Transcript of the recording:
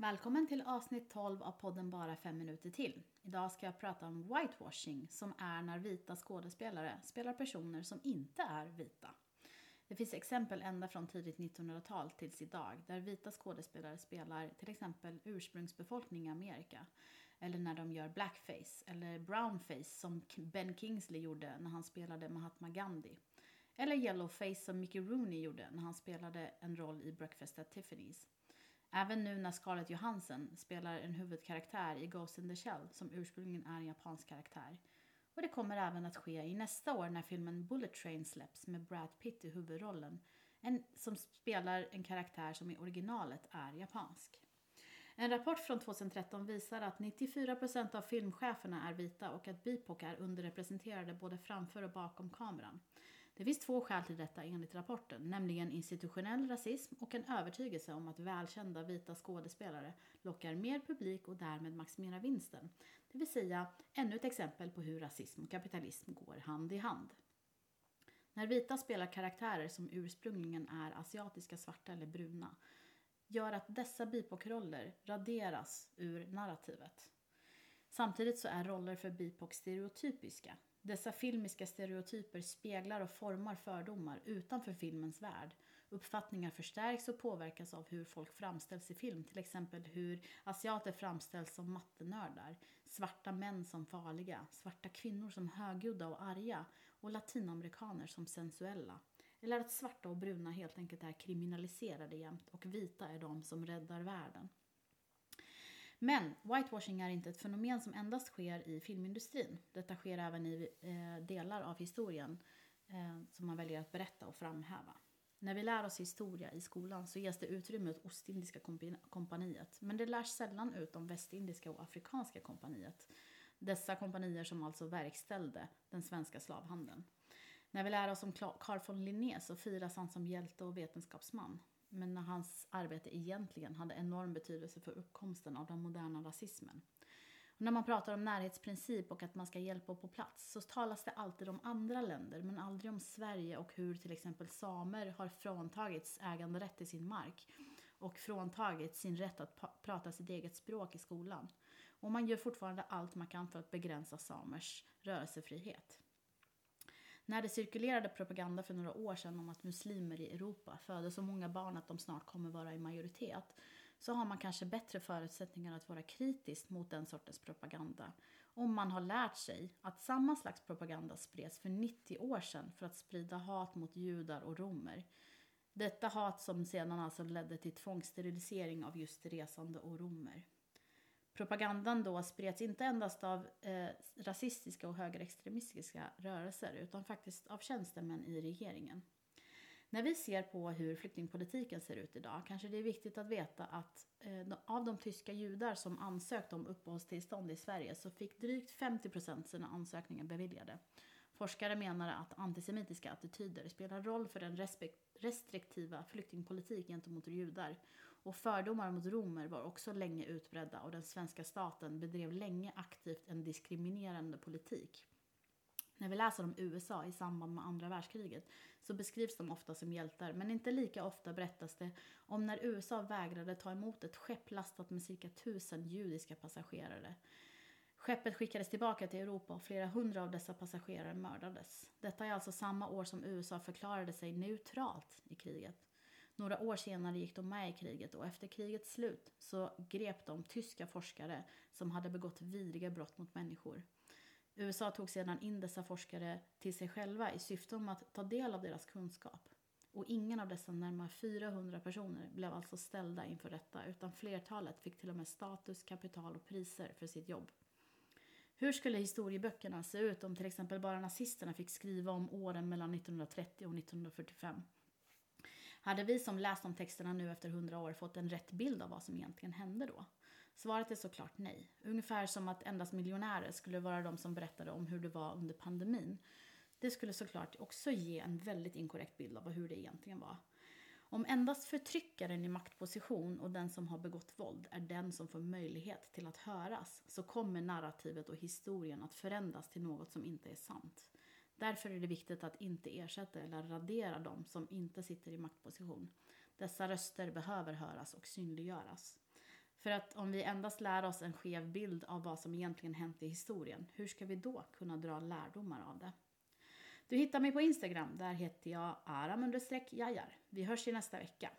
Välkommen till avsnitt 12 av podden Bara fem minuter till. Idag ska jag prata om whitewashing som är när vita skådespelare spelar personer som inte är vita. Det finns exempel ända från tidigt 1900-tal tills idag där vita skådespelare spelar till exempel ursprungsbefolkning i Amerika. Eller när de gör blackface eller brownface som Ben Kingsley gjorde när han spelade Mahatma Gandhi. Eller yellowface som Mickey Rooney gjorde när han spelade en roll i Breakfast at Tiffany's. Även nu när Scarlett Johansson spelar en huvudkaraktär i Ghost in the Shell som ursprungligen är en japansk karaktär. Och det kommer även att ske i nästa år när filmen Bullet Train släpps med Brad Pitt i huvudrollen. En, som spelar en karaktär som i originalet är japansk. En rapport från 2013 visar att 94% av filmcheferna är vita och att BIPOC är underrepresenterade både framför och bakom kameran. Det finns två skäl till detta enligt rapporten, nämligen institutionell rasism och en övertygelse om att välkända vita skådespelare lockar mer publik och därmed maximerar vinsten. Det vill säga ännu ett exempel på hur rasism och kapitalism går hand i hand. När vita spelar karaktärer som ursprungligen är asiatiska, svarta eller bruna gör att dessa bipokroller raderas ur narrativet. Samtidigt så är roller för bipok stereotypiska, dessa filmiska stereotyper speglar och formar fördomar utanför filmens värld. Uppfattningar förstärks och påverkas av hur folk framställs i film, till exempel hur asiater framställs som mattenördar, svarta män som farliga, svarta kvinnor som högljudda och arga och latinamerikaner som sensuella. Eller att svarta och bruna helt enkelt är kriminaliserade jämt och vita är de som räddar världen. Men whitewashing är inte ett fenomen som endast sker i filmindustrin. Detta sker även i eh, delar av historien eh, som man väljer att berätta och framhäva. När vi lär oss historia i skolan så ges det utrymme åt Ostindiska kompaniet. Men det lärs sällan ut om Västindiska och Afrikanska kompaniet. Dessa kompanier som alltså verkställde den svenska slavhandeln. När vi lär oss om Carl von Linné så firas han som hjälte och vetenskapsman men när hans arbete egentligen hade enorm betydelse för uppkomsten av den moderna rasismen. Och när man pratar om närhetsprincip och att man ska hjälpa på plats så talas det alltid om andra länder men aldrig om Sverige och hur till exempel samer har fråntagits äganderätt till sin mark och fråntagits sin rätt att prata sitt eget språk i skolan. Och man gör fortfarande allt man kan för att begränsa samers rörelsefrihet. När det cirkulerade propaganda för några år sedan om att muslimer i Europa föder så många barn att de snart kommer vara i majoritet så har man kanske bättre förutsättningar att vara kritisk mot den sortens propaganda om man har lärt sig att samma slags propaganda spreds för 90 år sedan för att sprida hat mot judar och romer. Detta hat som sedan alltså ledde till tvångssterilisering av just resande och romer. Propagandan då spreds inte endast av eh, rasistiska och högerextremistiska rörelser utan faktiskt av tjänstemän i regeringen. När vi ser på hur flyktingpolitiken ser ut idag kanske det är viktigt att veta att eh, av de tyska judar som ansökt om uppehållstillstånd i Sverige så fick drygt 50 procent sina ansökningar beviljade. Forskare menar att antisemitiska attityder spelar roll för den respekt restriktiva flyktingpolitik gentemot judar. Och fördomar mot romer var också länge utbredda och den svenska staten bedrev länge aktivt en diskriminerande politik. När vi läser om USA i samband med andra världskriget så beskrivs de ofta som hjältar men inte lika ofta berättas det om när USA vägrade ta emot ett skepp lastat med cirka tusen judiska passagerare. Skeppet skickades tillbaka till Europa och flera hundra av dessa passagerare mördades. Detta är alltså samma år som USA förklarade sig neutralt i kriget. Några år senare gick de med i kriget och efter krigets slut så grep de tyska forskare som hade begått vidriga brott mot människor. USA tog sedan in dessa forskare till sig själva i syfte om att ta del av deras kunskap. Och ingen av dessa närmare 400 personer blev alltså ställda inför rätta utan flertalet fick till och med status, kapital och priser för sitt jobb. Hur skulle historieböckerna se ut om till exempel bara nazisterna fick skriva om åren mellan 1930 och 1945? Hade vi som läst om texterna nu efter hundra år fått en rätt bild av vad som egentligen hände då? Svaret är såklart nej. Ungefär som att endast miljonärer skulle vara de som berättade om hur det var under pandemin. Det skulle såklart också ge en väldigt inkorrekt bild av hur det egentligen var. Om endast förtryckaren i maktposition och den som har begått våld är den som får möjlighet till att höras så kommer narrativet och historien att förändras till något som inte är sant. Därför är det viktigt att inte ersätta eller radera de som inte sitter i maktposition. Dessa röster behöver höras och synliggöras. För att om vi endast lär oss en skev bild av vad som egentligen hänt i historien, hur ska vi då kunna dra lärdomar av det? Du hittar mig på Instagram, där heter jag aram jajar. Vi hörs i nästa vecka.